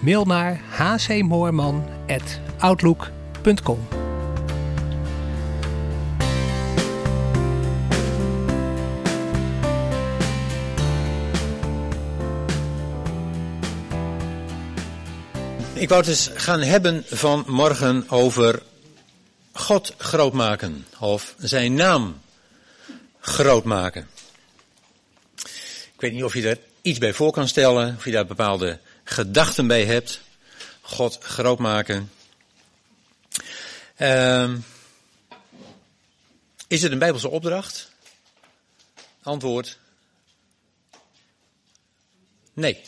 Mail naar hcmoorman.outlook.com. Ik wou het eens gaan hebben vanmorgen over God groot maken. Of zijn naam groot maken. Ik weet niet of je er iets bij voor kan stellen. Of je daar bepaalde gedachten bij hebt. God groot maken. Uh, is het een Bijbelse opdracht? Antwoord. Nee.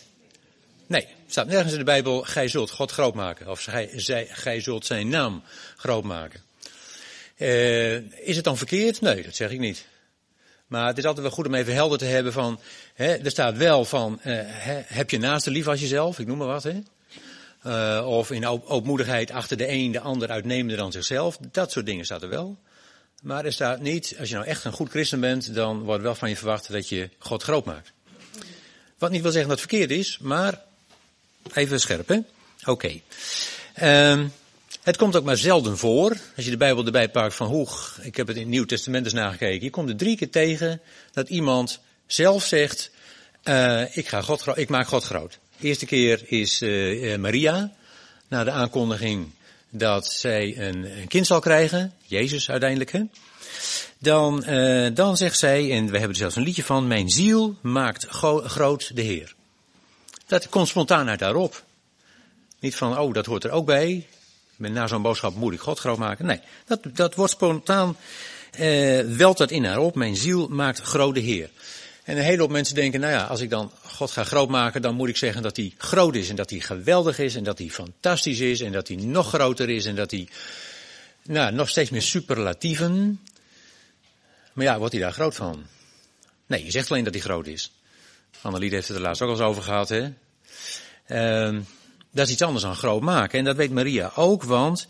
Nee, staat nergens in de Bijbel, gij zult God groot maken. Of gij, zij, gij zult zijn naam groot maken. Uh, is het dan verkeerd? Nee, dat zeg ik niet. Maar het is altijd wel goed om even helder te hebben van, er staat wel van, uh, heb je naaste lief als jezelf, ik noem maar wat. Uh, of in ootmoedigheid achter de een de ander uitnemender dan zichzelf. Dat soort dingen staat er wel. Maar er staat niet, als je nou echt een goed christen bent, dan wordt wel van je verwacht dat je God groot maakt. Wat niet wil zeggen dat het verkeerd is, maar Even scherp, hè? Oké. Um, het komt ook maar zelden voor, als je de Bijbel erbij pakt van hoe, ik heb het in het Nieuw Testament eens nagekeken, je komt er drie keer tegen dat iemand zelf zegt, uh, ik, ga God, ik maak God groot. De eerste keer is uh, Maria, na de aankondiging dat zij een, een, kind zal krijgen, Jezus uiteindelijk. Hè? Dan, uh, dan zegt zij, en we hebben er zelfs een liedje van, mijn ziel maakt groot de Heer. Dat komt spontaan uit daarop. Niet van, oh, dat hoort er ook bij. Na zo'n boodschap moet ik God groot maken. Nee, dat, dat wordt spontaan, eh, welt dat in haar op. Mijn ziel maakt grote Heer. En een hele hoop mensen denken, nou ja, als ik dan God ga groot maken, dan moet ik zeggen dat hij groot is en dat hij geweldig is en dat hij fantastisch is en dat hij nog groter is en dat hij, nou, nog steeds meer superlatieven. Maar ja, wordt hij daar groot van? Nee, je zegt alleen dat hij groot is. Annelied heeft het er laatst ook al eens over gehad, hè. Uh, dat is iets anders dan groot maken. En dat weet Maria ook, want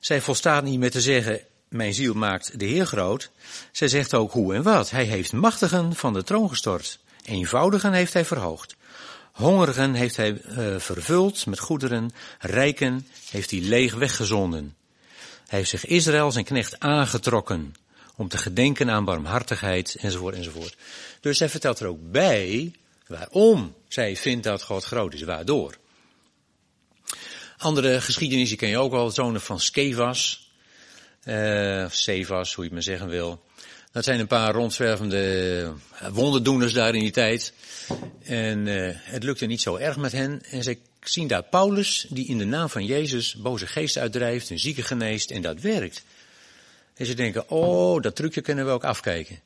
zij volstaat niet meer te zeggen, mijn ziel maakt de Heer groot. Zij zegt ook hoe en wat. Hij heeft machtigen van de troon gestort. Eenvoudigen heeft hij verhoogd. Hongerigen heeft hij uh, vervuld met goederen. Rijken heeft hij leeg weggezonden. Hij heeft zich Israël zijn knecht aangetrokken. Om te gedenken aan barmhartigheid enzovoort enzovoort. Dus zij vertelt er ook bij waarom zij vindt dat God groot is. Waardoor. Andere geschiedenis, ken je ook wel, zonen van Skevas. Uh, Sevas, hoe je het maar zeggen wil. Dat zijn een paar rondzwervende wonderdoeners daar in die tijd. En uh, het lukte niet zo erg met hen. En zij zien daar Paulus, die in de naam van Jezus boze geesten uitdrijft, een zieke geneest, en dat werkt. En ze denken, oh, dat trucje kunnen we ook afkijken.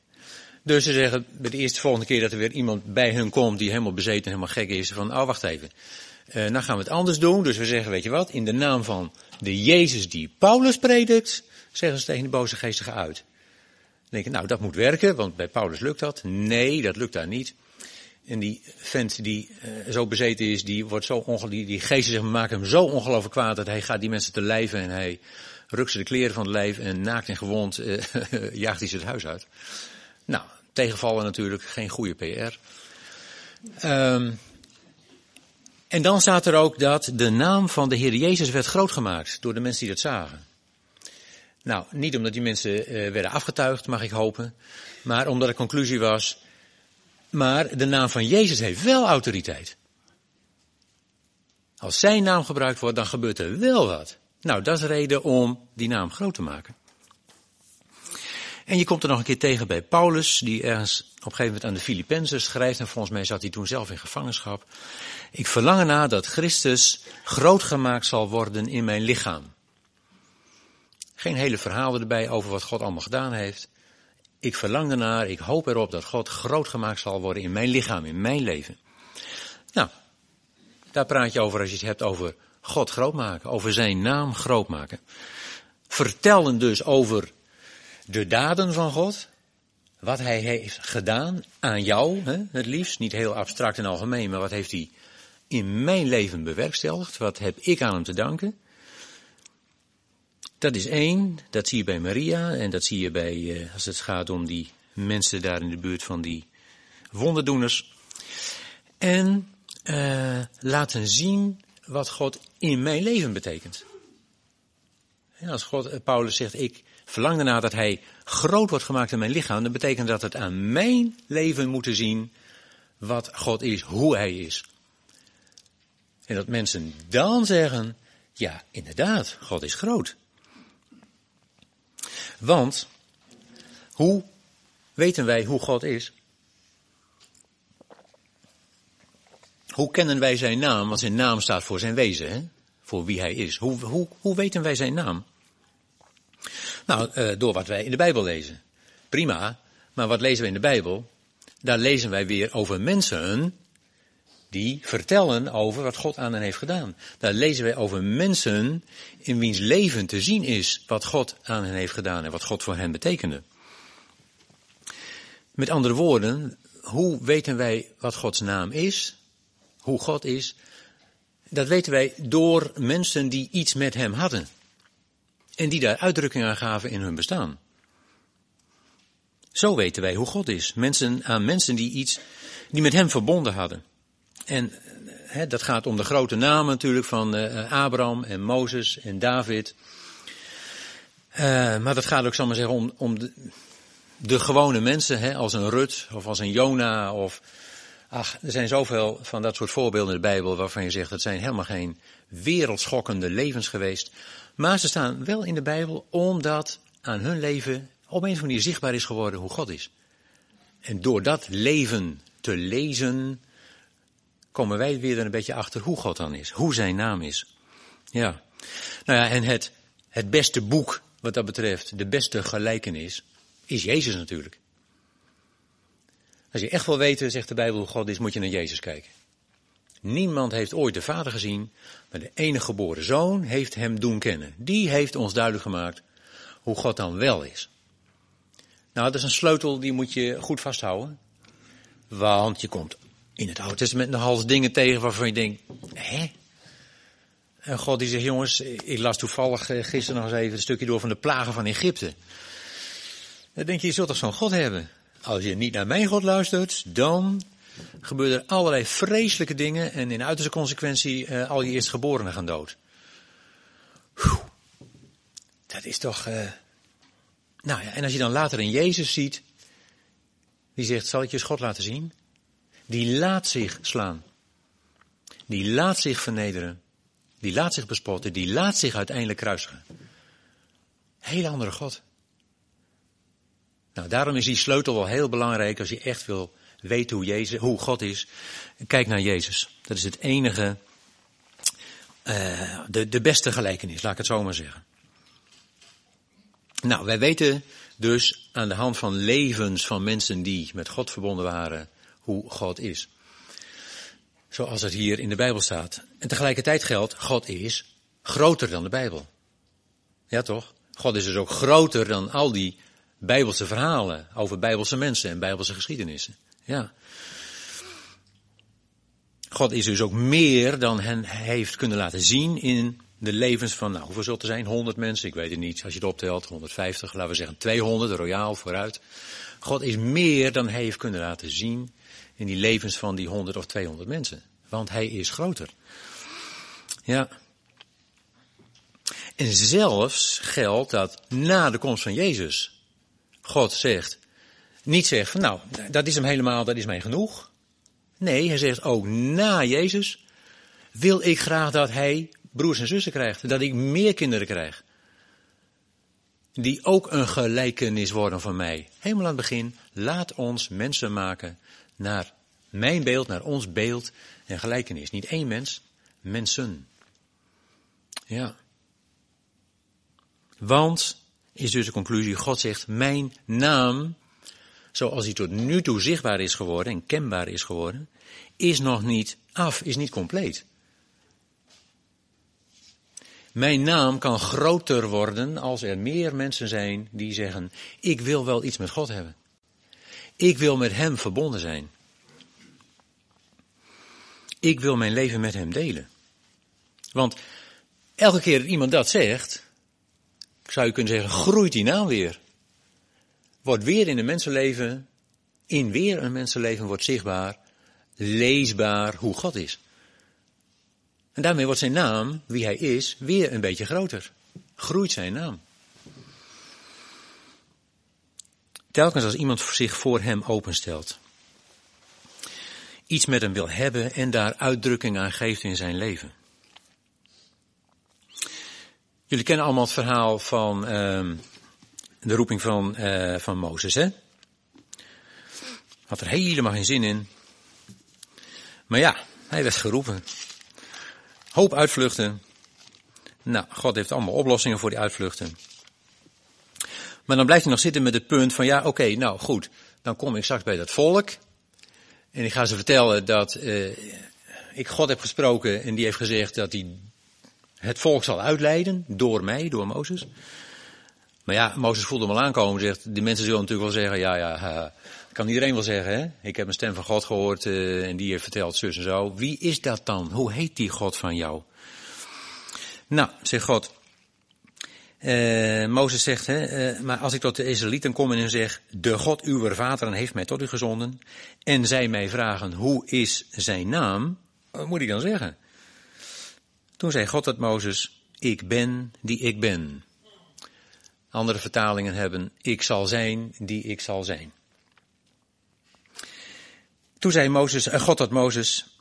Dus ze zeggen bij de eerste volgende keer dat er weer iemand bij hun komt die helemaal bezeten en helemaal gek is, van, oh, wacht even. Uh, nou gaan we het anders doen. Dus we zeggen, weet je wat, in de naam van de Jezus die Paulus predikt, zeggen ze tegen de boze geestige uit. Dan denk nou, dat moet werken, want bij Paulus lukt dat. Nee, dat lukt daar niet. En die vent die uh, zo bezeten is, die wordt zo die, die geesten zeg maken hem zo ongelooflijk kwaad dat hij gaat die mensen te lijven en hij rukt ze de kleren van het lijf en naakt en gewond uh, jaagt hij ze het huis uit. Nou, tegenvallen natuurlijk, geen goede PR. Um, en dan staat er ook dat de naam van de Heer Jezus werd groot gemaakt door de mensen die dat zagen. Nou, niet omdat die mensen uh, werden afgetuigd, mag ik hopen, maar omdat de conclusie was, maar de naam van Jezus heeft wel autoriteit. Als zijn naam gebruikt wordt, dan gebeurt er wel wat. Nou, dat is reden om die naam groot te maken. En je komt er nog een keer tegen bij Paulus, die ergens op een gegeven moment aan de Filippenzen schrijft, en volgens mij zat hij toen zelf in gevangenschap. Ik verlang ernaar dat Christus groot gemaakt zal worden in mijn lichaam. Geen hele verhalen erbij over wat God allemaal gedaan heeft. Ik verlang ernaar, ik hoop erop dat God groot gemaakt zal worden in mijn lichaam, in mijn leven. Nou, Daar praat je over als je het hebt over God groot maken, over zijn naam groot maken. Vertellen dus over de daden van God, wat hij heeft gedaan aan jou, hè, het liefst, niet heel abstract en algemeen, maar wat heeft hij in mijn leven bewerkstelligd, wat heb ik aan hem te danken. Dat is één, dat zie je bij Maria en dat zie je bij, eh, als het gaat om die mensen daar in de buurt van die wonderdoeners. En uh, laten zien wat God in mijn leven betekent. En als God, eh, Paulus zegt, ik verlang ernaar dat hij groot wordt gemaakt in mijn lichaam, dan betekent dat het aan mijn leven moeten zien wat God is, hoe hij is. En dat mensen dan zeggen, ja, inderdaad, God is groot. Want, hoe weten wij hoe God is? Hoe kennen wij zijn naam? Want zijn naam staat voor zijn wezen, hè? voor wie hij is. Hoe, hoe, hoe weten wij zijn naam? Nou, uh, door wat wij in de Bijbel lezen. Prima, maar wat lezen we in de Bijbel? Daar lezen wij weer over mensen die vertellen over wat God aan hen heeft gedaan. Daar lezen wij over mensen in wiens leven te zien is wat God aan hen heeft gedaan en wat God voor hen betekende. Met andere woorden, hoe weten wij wat Gods naam is? Hoe God is? Dat weten wij door mensen die iets met Hem hadden. En die daar uitdrukking aan gaven in hun bestaan. Zo weten wij hoe God is. Mensen aan mensen die iets, die met Hem verbonden hadden. En dat gaat om de grote namen natuurlijk van uh, Abraham en Mozes en David. Uh, maar dat gaat ook, zal maar zeggen, om, om de, de gewone mensen, als een Rut of als een Jona of... Ach, er zijn zoveel van dat soort voorbeelden in de Bijbel waarvan je zegt, dat zijn helemaal geen wereldschokkende levens geweest. Maar ze staan wel in de Bijbel omdat aan hun leven op een of andere manier zichtbaar is geworden hoe God is. En door dat leven te lezen, komen wij weer er een beetje achter hoe God dan is, hoe zijn naam is. Ja. Nou ja, en het, het beste boek wat dat betreft, de beste gelijkenis, is Jezus natuurlijk. Als je echt wil weten, zegt de Bijbel, hoe God is, moet je naar Jezus kijken. Niemand heeft ooit de Vader gezien, maar de enige geboren Zoon heeft hem doen kennen. Die heeft ons duidelijk gemaakt hoe God dan wel is. Nou, dat is een sleutel die moet je goed vasthouden. Want je komt in het Oude Testament nog eens dingen tegen waarvan je denkt, hè? En God die zegt, jongens, ik las toevallig eh, gisteren nog eens even een stukje door van de plagen van Egypte. Dan denk je, je zult toch zo'n God hebben? Als je niet naar mijn God luistert, dan gebeuren er allerlei vreselijke dingen en in uiterste consequentie uh, al je eerstgeborenen gaan dood. Dat is toch. Uh... Nou ja, en als je dan later in Jezus ziet, die zegt: Zal ik je God laten zien? Die laat zich slaan. Die laat zich vernederen. Die laat zich bespotten. Die laat zich uiteindelijk kruisigen. Hele andere God. Nou, daarom is die sleutel wel heel belangrijk als je echt wil weten hoe, Jezus, hoe God is. Kijk naar Jezus. Dat is het enige, uh, de, de beste gelijkenis, laat ik het zo maar zeggen. Nou, wij weten dus aan de hand van levens van mensen die met God verbonden waren, hoe God is. Zoals het hier in de Bijbel staat. En tegelijkertijd geldt, God is groter dan de Bijbel. Ja toch? God is dus ook groter dan al die Bijbelse verhalen over Bijbelse mensen en Bijbelse geschiedenissen. Ja. God is dus ook meer dan hen heeft kunnen laten zien in de levens van, nou, hoeveel zult er zijn? 100 mensen, ik weet het niet. Als je het optelt, 150, laten we zeggen 200, royaal vooruit. God is meer dan hij heeft kunnen laten zien in die levens van die 100 of 200 mensen. Want hij is groter. Ja. En zelfs geldt dat na de komst van Jezus, God zegt, niet zegt van nou, dat is hem helemaal, dat is mij genoeg. Nee, hij zegt ook na Jezus wil ik graag dat hij broers en zussen krijgt. Dat ik meer kinderen krijg. Die ook een gelijkenis worden van mij. Helemaal aan het begin, laat ons mensen maken naar mijn beeld, naar ons beeld en gelijkenis. Niet één mens, mensen. Ja. Want, is dus de conclusie, God zegt, mijn naam zoals hij tot nu toe zichtbaar is geworden en kenbaar is geworden, is nog niet af, is niet compleet. Mijn naam kan groter worden als er meer mensen zijn die zeggen, ik wil wel iets met God hebben. Ik wil met Hem verbonden zijn. Ik wil mijn leven met Hem delen. Want elke keer dat iemand dat zegt, zou je kunnen zeggen, groeit die naam weer. Wordt weer in een mensenleven, in weer een mensenleven wordt zichtbaar, leesbaar hoe God is. En daarmee wordt zijn naam, wie hij is, weer een beetje groter. Groeit zijn naam. Telkens als iemand zich voor hem openstelt. Iets met hem wil hebben en daar uitdrukking aan geeft in zijn leven. Jullie kennen allemaal het verhaal van uh, de roeping van, uh, van Mozes, hè? Had er helemaal geen zin in. Maar ja, hij werd geroepen. Hoop uitvluchten. Nou, God heeft allemaal oplossingen voor die uitvluchten. Maar dan blijft hij nog zitten met het punt van ja, oké, nou goed. Dan kom ik straks bij dat volk. En ik ga ze vertellen dat uh, ik God heb gesproken en die heeft gezegd dat hij het volk zal uitleiden door mij, door Mozes. Maar ja, Mozes voelde hem al aankomen en zegt, die mensen zullen natuurlijk wel zeggen, ja, ja, kan iedereen wel zeggen, hè? Ik heb een stem van God gehoord uh, en die heeft verteld zus en zo. Wie is dat dan? Hoe heet die God van jou? Nou, zegt God. Uh, Mozes zegt, hè, uh, maar als ik tot de Israëlieten kom en zeg, de God uw vaderen heeft mij tot u gezonden, en zij mij vragen, hoe is zijn naam? Wat moet ik dan zeggen? Toen zei God tot Mozes, ik ben die ik ben. Andere vertalingen hebben, ik zal zijn die ik zal zijn. Toen zei Mozes, uh, God tot Mozes,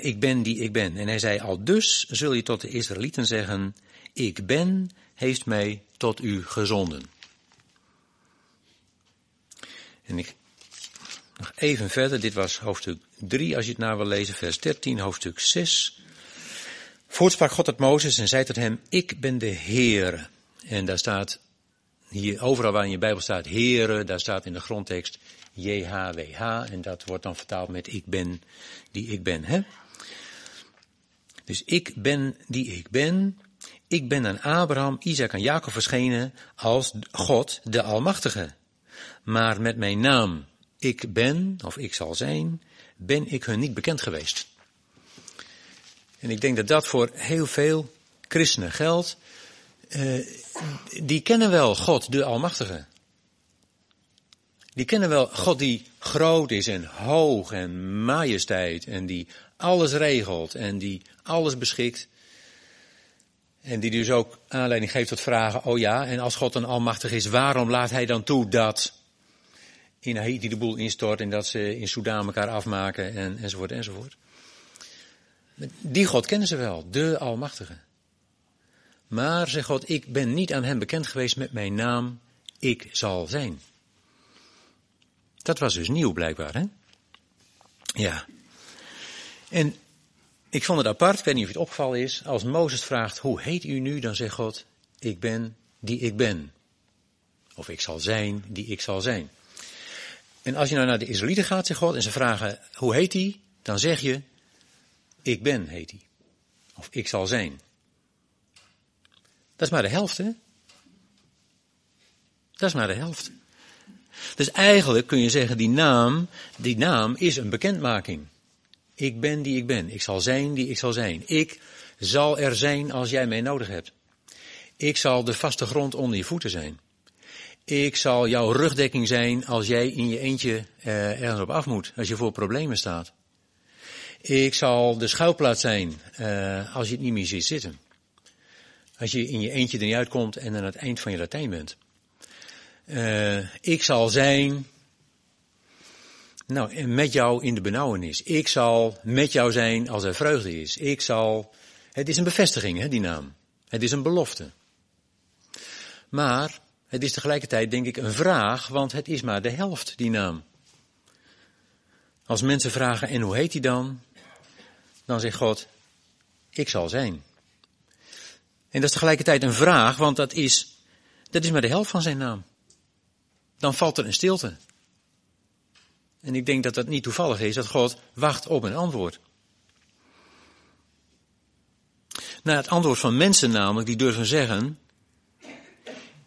ik ben die ik ben. En hij zei, al dus zul je tot de Israëlieten zeggen, ik ben heeft mij tot u gezonden. En ik, nog even verder, dit was hoofdstuk 3, als je het naar wil lezen, vers 13, hoofdstuk 6. Voortsprak God tot Mozes en zei tot hem, ik ben de Heer. En daar staat, hier overal waar in je Bijbel staat Heere, daar staat in de grondtekst JHWH en dat wordt dan vertaald met ik ben die ik ben. Hè? Dus ik ben die ik ben. Ik ben aan Abraham, Isaac en Jacob verschenen als God de Almachtige. Maar met mijn naam ik ben, of ik zal zijn, ben ik hun niet bekend geweest. En ik denk dat dat voor heel veel christenen geldt. Uh, die kennen wel God, de Almachtige. Die kennen wel God die groot is en hoog en majesteit en die alles regelt en die alles beschikt. En die dus ook aanleiding geeft tot vragen, oh ja, en als God dan almachtig is, waarom laat hij dan toe dat in Haiti de boel instort en dat ze in Soudaan elkaar afmaken en, enzovoort enzovoort. Die God kennen ze wel, de Almachtige. Maar, zegt God, ik ben niet aan hem bekend geweest met mijn naam, ik zal zijn. Dat was dus nieuw blijkbaar, hè? Ja. En ik vond het apart, ik weet niet of het opgevallen is, als Mozes vraagt, hoe heet u nu? Dan zegt God, ik ben die ik ben. Of ik zal zijn die ik zal zijn. En als je nou naar de Israëlieten gaat, zegt God, en ze vragen, hoe heet hij? Dan zeg je, ik ben heet hij. Of ik zal zijn. Dat is maar de helft, hè? Dat is maar de helft. Dus eigenlijk kun je zeggen, die naam, die naam is een bekendmaking. Ik ben die ik ben. Ik zal zijn die ik zal zijn. Ik zal er zijn als jij mij nodig hebt. Ik zal de vaste grond onder je voeten zijn. Ik zal jouw rugdekking zijn als jij in je eentje eh, ergens op af moet, als je voor problemen staat. Ik zal de schuilplaats zijn uh, als je het niet meer ziet zitten. Als je in je eentje er niet uitkomt en aan het eind van je Latijn bent. Uh, ik zal zijn, nou, met jou in de benauwenis. Ik zal met jou zijn als er vreugde is. Ik zal, het is een bevestiging, hè, die naam. Het is een belofte. Maar, het is tegelijkertijd denk ik een vraag, want het is maar de helft, die naam. Als mensen vragen, en hoe heet hij dan? Dan zegt God, ik zal zijn. En dat is tegelijkertijd een vraag, want dat is, dat is maar de helft van zijn naam dan valt er een stilte. En ik denk dat dat niet toevallig is, dat God wacht op een antwoord. naar het antwoord van mensen namelijk die durven zeggen,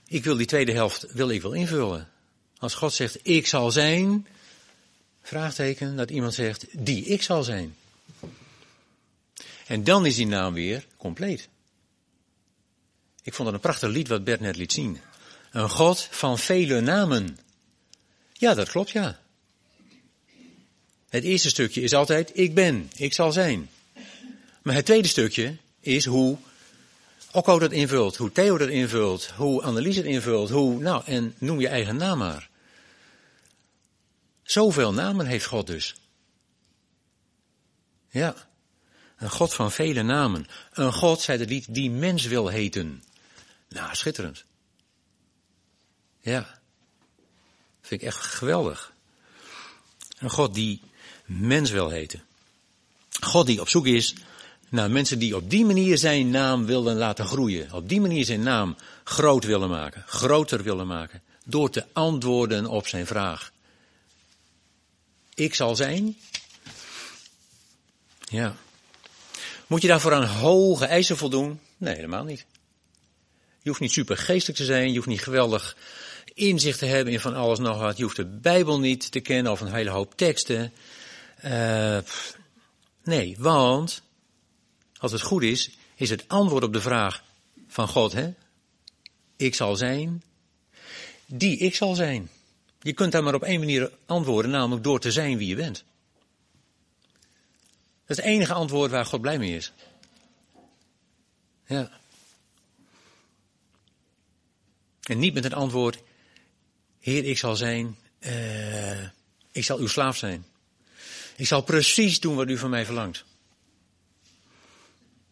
ik wil die tweede helft wil ik wel invullen. Als God zegt, ik zal zijn, vraagteken, dat iemand zegt, die ik zal zijn. En dan is die naam weer compleet. Ik vond het een prachtig lied wat Bert net liet zien. Een God van vele namen. Ja, dat klopt, ja. Het eerste stukje is altijd, ik ben, ik zal zijn. Maar het tweede stukje is hoe Okko dat invult, hoe Theo dat invult, hoe Annelies het invult, hoe, nou, en noem je eigen naam maar. Zoveel namen heeft God dus. Ja, een God van vele namen. Een God, zei het lied, die mens wil heten. Nou, schitterend. Ja, vind ik echt geweldig. Een God die mens wil heten. God die op zoek is naar mensen die op die manier zijn naam willen laten groeien. Op die manier zijn naam groot willen maken, groter willen maken. Door te antwoorden op zijn vraag. Ik zal zijn? Ja. Moet je daarvoor aan hoge eisen voldoen? Nee, helemaal niet. Je hoeft niet super geestelijk te zijn, je hoeft niet geweldig inzicht te hebben in van alles nog wat. Je hoeft de Bijbel niet te kennen of een hele hoop teksten. Uh, nee, want als het goed is, is het antwoord op de vraag van God, hè? Ik zal zijn, die ik zal zijn. Je kunt daar maar op één manier antwoorden, namelijk door te zijn wie je bent. Dat is het enige antwoord waar God blij mee is. Ja. En niet met het antwoord, Heer, ik zal zijn, uh, ik zal uw slaaf zijn. Ik zal precies doen wat u van mij verlangt.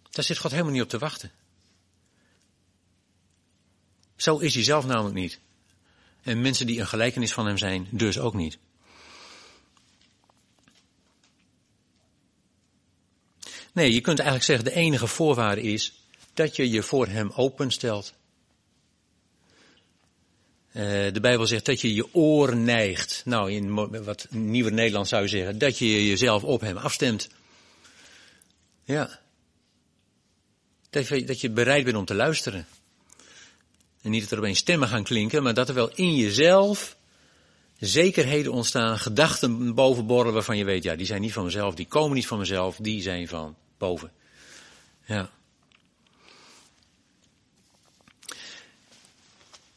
Daar zit God helemaal niet op te wachten. Zo is hij zelf namelijk niet. En mensen die een gelijkenis van hem zijn, dus ook niet. Nee, je kunt eigenlijk zeggen, de enige voorwaarde is dat je je voor hem openstelt. Uh, de Bijbel zegt dat je je oor neigt. Nou, in wat nieuwer Nederlands zou je zeggen, dat je jezelf op hem afstemt. Ja. Dat je, dat je bereid bent om te luisteren. En niet dat er opeens stemmen gaan klinken, maar dat er wel in jezelf zekerheden ontstaan, gedachten bovenborrelen waarvan je weet, ja, die zijn niet van mezelf, die komen niet van mezelf, die zijn van boven. Ja.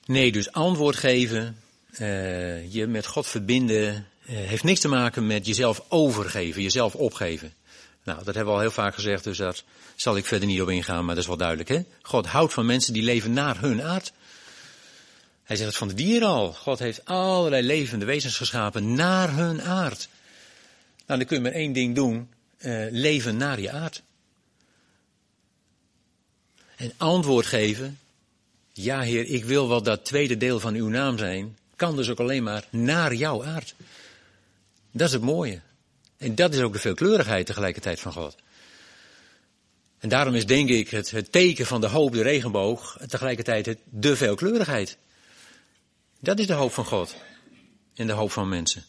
Nee, dus antwoord geven, uh, je met God verbinden, uh, heeft niks te maken met jezelf overgeven, jezelf opgeven. Nou, dat hebben we al heel vaak gezegd, dus daar zal ik verder niet op ingaan, maar dat is wel duidelijk. Hè? God houdt van mensen die leven naar hun aard. Hij zegt het van de dieren al. God heeft allerlei levende wezens geschapen naar hun aard. Nou, dan kun je maar één ding doen. Uh, leven naar je aard. En antwoord geven. Ja, Heer, ik wil wel dat tweede deel van uw naam zijn. Kan dus ook alleen maar naar jouw aard. Dat is het mooie. En dat is ook de veelkleurigheid tegelijkertijd van God. En daarom is denk ik het, het teken van de hoop, de regenboog, tegelijkertijd het, de veelkleurigheid. Dat is de hoop van God. En de hoop van mensen.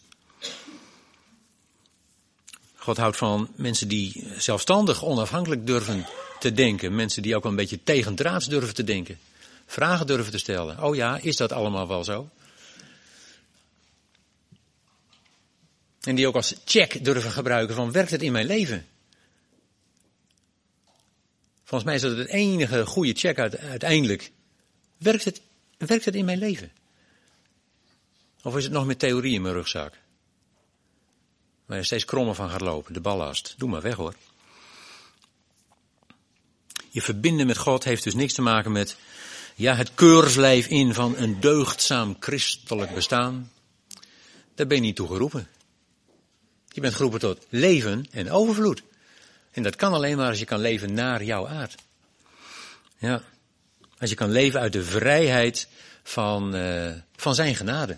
God houdt van mensen die zelfstandig, onafhankelijk durven te denken. Mensen die ook een beetje tegendraads durven te denken. Vragen durven te stellen. Oh ja, is dat allemaal wel zo? En die ook als check durven gebruiken van werkt het in mijn leven? Volgens mij is dat het enige goede check uiteindelijk. Werkt het, werkt het in mijn leven? Of is het nog met theorie in mijn rugzak? Waar je steeds krommer van gaat lopen, de ballast. Doe maar weg hoor. Je verbinden met God heeft dus niks te maken met ja, het keurslijf in van een deugdzaam christelijk bestaan. Daar ben je niet toe geroepen. Je bent geroepen tot leven en overvloed. En dat kan alleen maar als je kan leven naar jouw aard. Ja. Als je kan leven uit de vrijheid van, uh, van zijn genade.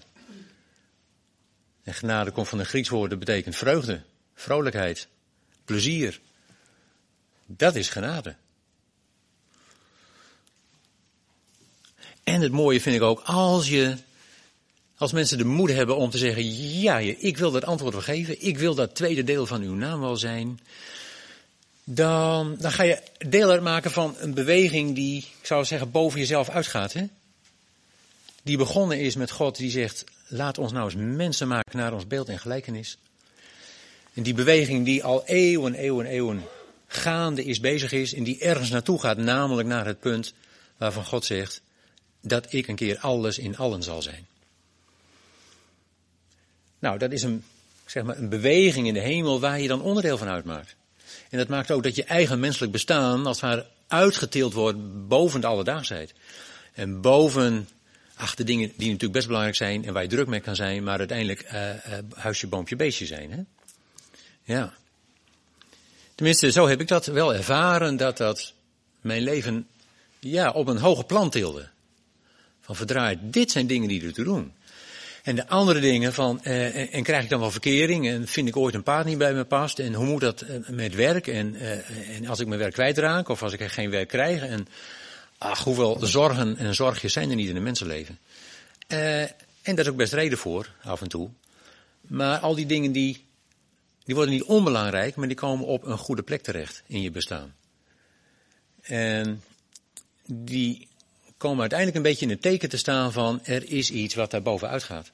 En genade komt van een Grieks woord, dat betekent vreugde, vrolijkheid, plezier. Dat is genade. En het mooie vind ik ook, als je, als mensen de moed hebben om te zeggen, ja, ik wil dat antwoord wel geven, ik wil dat tweede deel van uw naam wel zijn, dan, dan ga je deel uitmaken van een beweging die, ik zou zeggen, boven jezelf uitgaat. Hè? Die begonnen is met God die zegt, laat ons nou eens mensen maken naar ons beeld en gelijkenis. En die beweging die al eeuwen, eeuwen, eeuwen gaande is, bezig is en die ergens naartoe gaat, namelijk naar het punt waarvan God zegt dat ik een keer alles in allen zal zijn. Nou, dat is een, zeg maar, een beweging in de hemel waar je dan onderdeel van uitmaakt. En dat maakt ook dat je eigen menselijk bestaan als het ware uitgetild wordt boven de alledaagsheid. En boven ach, de dingen die natuurlijk best belangrijk zijn en waar je druk mee kan zijn, maar uiteindelijk uh, uh, huisje, boompje, beestje zijn. Hè? Ja. Tenminste, zo heb ik dat wel ervaren, dat dat mijn leven ja, op een hoger plan tilde. Van verdraaid, dit zijn dingen die er te doen. En de andere dingen van, uh, en, en, krijg ik dan wel verkering en vind ik ooit een paard niet bij me past en hoe moet dat uh, met werk en, uh, en als ik mijn werk kwijtraak of als ik geen werk krijg en ach, hoeveel zorgen en zorgjes zijn er niet in een mensenleven. en daar is ook best reden voor, af en toe. Maar al die dingen die, die worden niet onbelangrijk, maar die komen op een goede plek terecht in je bestaan. En die komen uiteindelijk een beetje in het teken te staan van er is iets wat daar bovenuit gaat.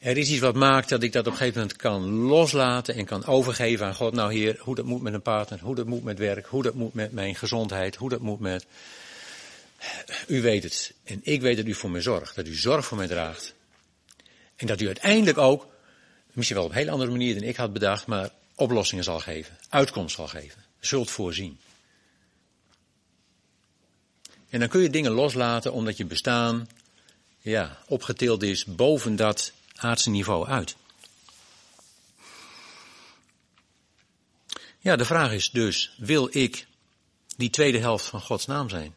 Er is iets wat maakt dat ik dat op een gegeven moment kan loslaten en kan overgeven aan God. Nou Heer, hoe dat moet met een partner, hoe dat moet met werk, hoe dat moet met mijn gezondheid, hoe dat moet met... U weet het. En ik weet dat u voor mij zorgt, dat u zorg voor mij draagt. En dat u uiteindelijk ook, misschien wel op een hele andere manier dan ik had bedacht, maar oplossingen zal geven, uitkomst zal geven, zult voorzien. En dan kun je dingen loslaten omdat je bestaan ja, opgetild is boven dat aardse niveau uit. Ja, de vraag is dus, wil ik die tweede helft van Gods naam zijn?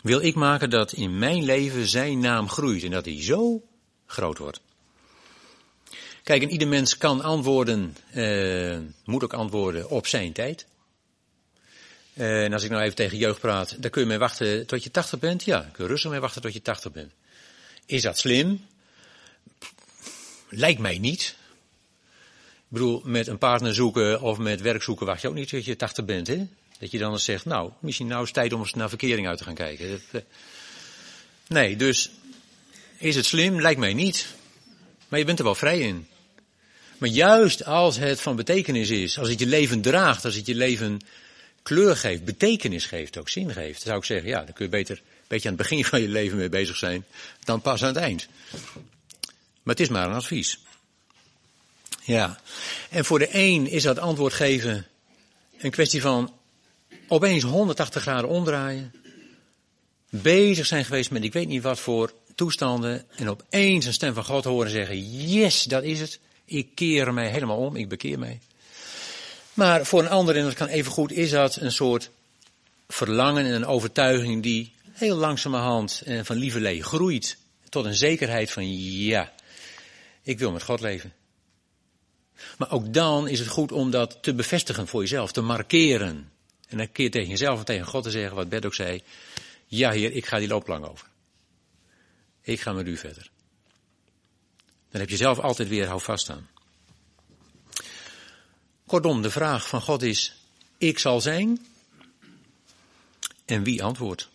Wil ik maken dat in mijn leven zijn naam groeit en dat hij zo groot wordt? Kijk, en ieder mens kan antwoorden, eh, moet ook antwoorden op zijn tijd. En als ik nou even tegen jeugd praat, dan kun je mee wachten tot je 80 bent. Ja, kun je rustig mee wachten tot je 80 bent. Is dat slim? Lijkt mij niet. Ik bedoel, met een partner zoeken of met werk zoeken wacht je ook niet tot je 80 bent, hè? Dat je dan eens zegt, nou, misschien nou is het tijd om eens naar verkering uit te gaan kijken. Eh, nee, dus is het slim? Lijkt mij niet. Maar je bent er wel vrij in. Maar juist als het van betekenis is, als het je leven draagt, als het je leven kleur geeft, betekenis geeft, ook zin geeft, zou ik zeggen, ja, dan kun je beter een beetje aan het begin van je leven mee bezig zijn dan pas aan het eind. Maar het is maar een advies. Ja. En voor de een is dat antwoord geven een kwestie van opeens 180 graden omdraaien. Bezig zijn geweest met ik weet niet wat voor toestanden. En opeens een stem van God horen zeggen, yes, dat is het. Ik keer mij helemaal om, ik bekeer mij. Maar voor een ander, en dat kan even goed, is dat een soort verlangen en een overtuiging die heel langzamerhand en van lieverlee groeit tot een zekerheid van ja, ik wil met God leven. Maar ook dan is het goed om dat te bevestigen voor jezelf, te markeren. En dan keer tegen jezelf en tegen God te zeggen, wat Bert ook zei, ja heer, ik ga die loopplank over. Ik ga met u verder. Dan heb je zelf altijd weer hou vast aan. Kortom, de vraag van God is, ik zal zijn. En wie antwoordt?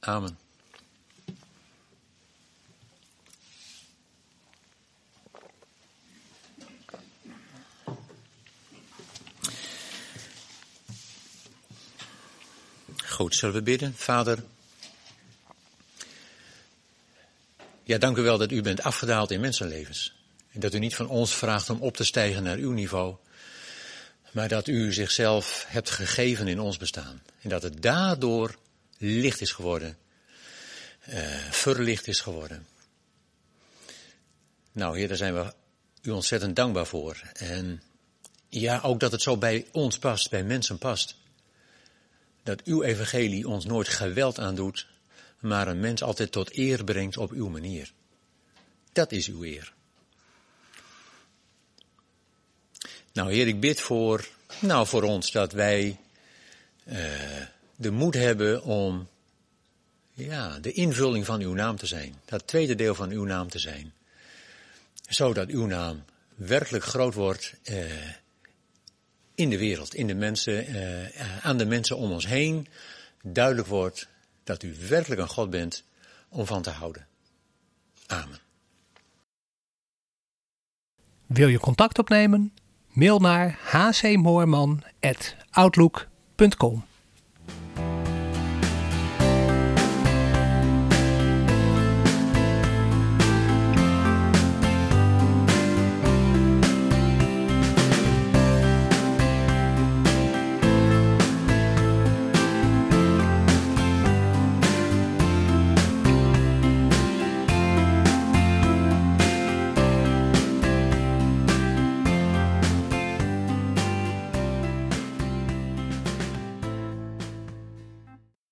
Amen. Goed, zullen we bidden? Vader, ja, dank u wel dat u bent afgedaald in mensenlevens. En dat u niet van ons vraagt om op te stijgen naar uw niveau, maar dat u zichzelf hebt gegeven in ons bestaan. En dat het daardoor licht is geworden, uh, verlicht is geworden. Nou, Heer, daar zijn we u ontzettend dankbaar voor. En ja, ook dat het zo bij ons past, bij mensen past. Dat uw evangelie ons nooit geweld aandoet, maar een mens altijd tot eer brengt op uw manier. Dat is uw eer. Nou Heer, ik bid voor, nou voor ons dat wij uh, de moed hebben om ja, de invulling van uw naam te zijn. Dat tweede deel van uw naam te zijn. Zodat uw naam werkelijk groot wordt uh, in de wereld, in de mensen, uh, aan de mensen om ons heen. Duidelijk wordt dat u werkelijk een God bent om van te houden. Amen. Wil je contact opnemen? Mail naar hcmoorman.outlook.com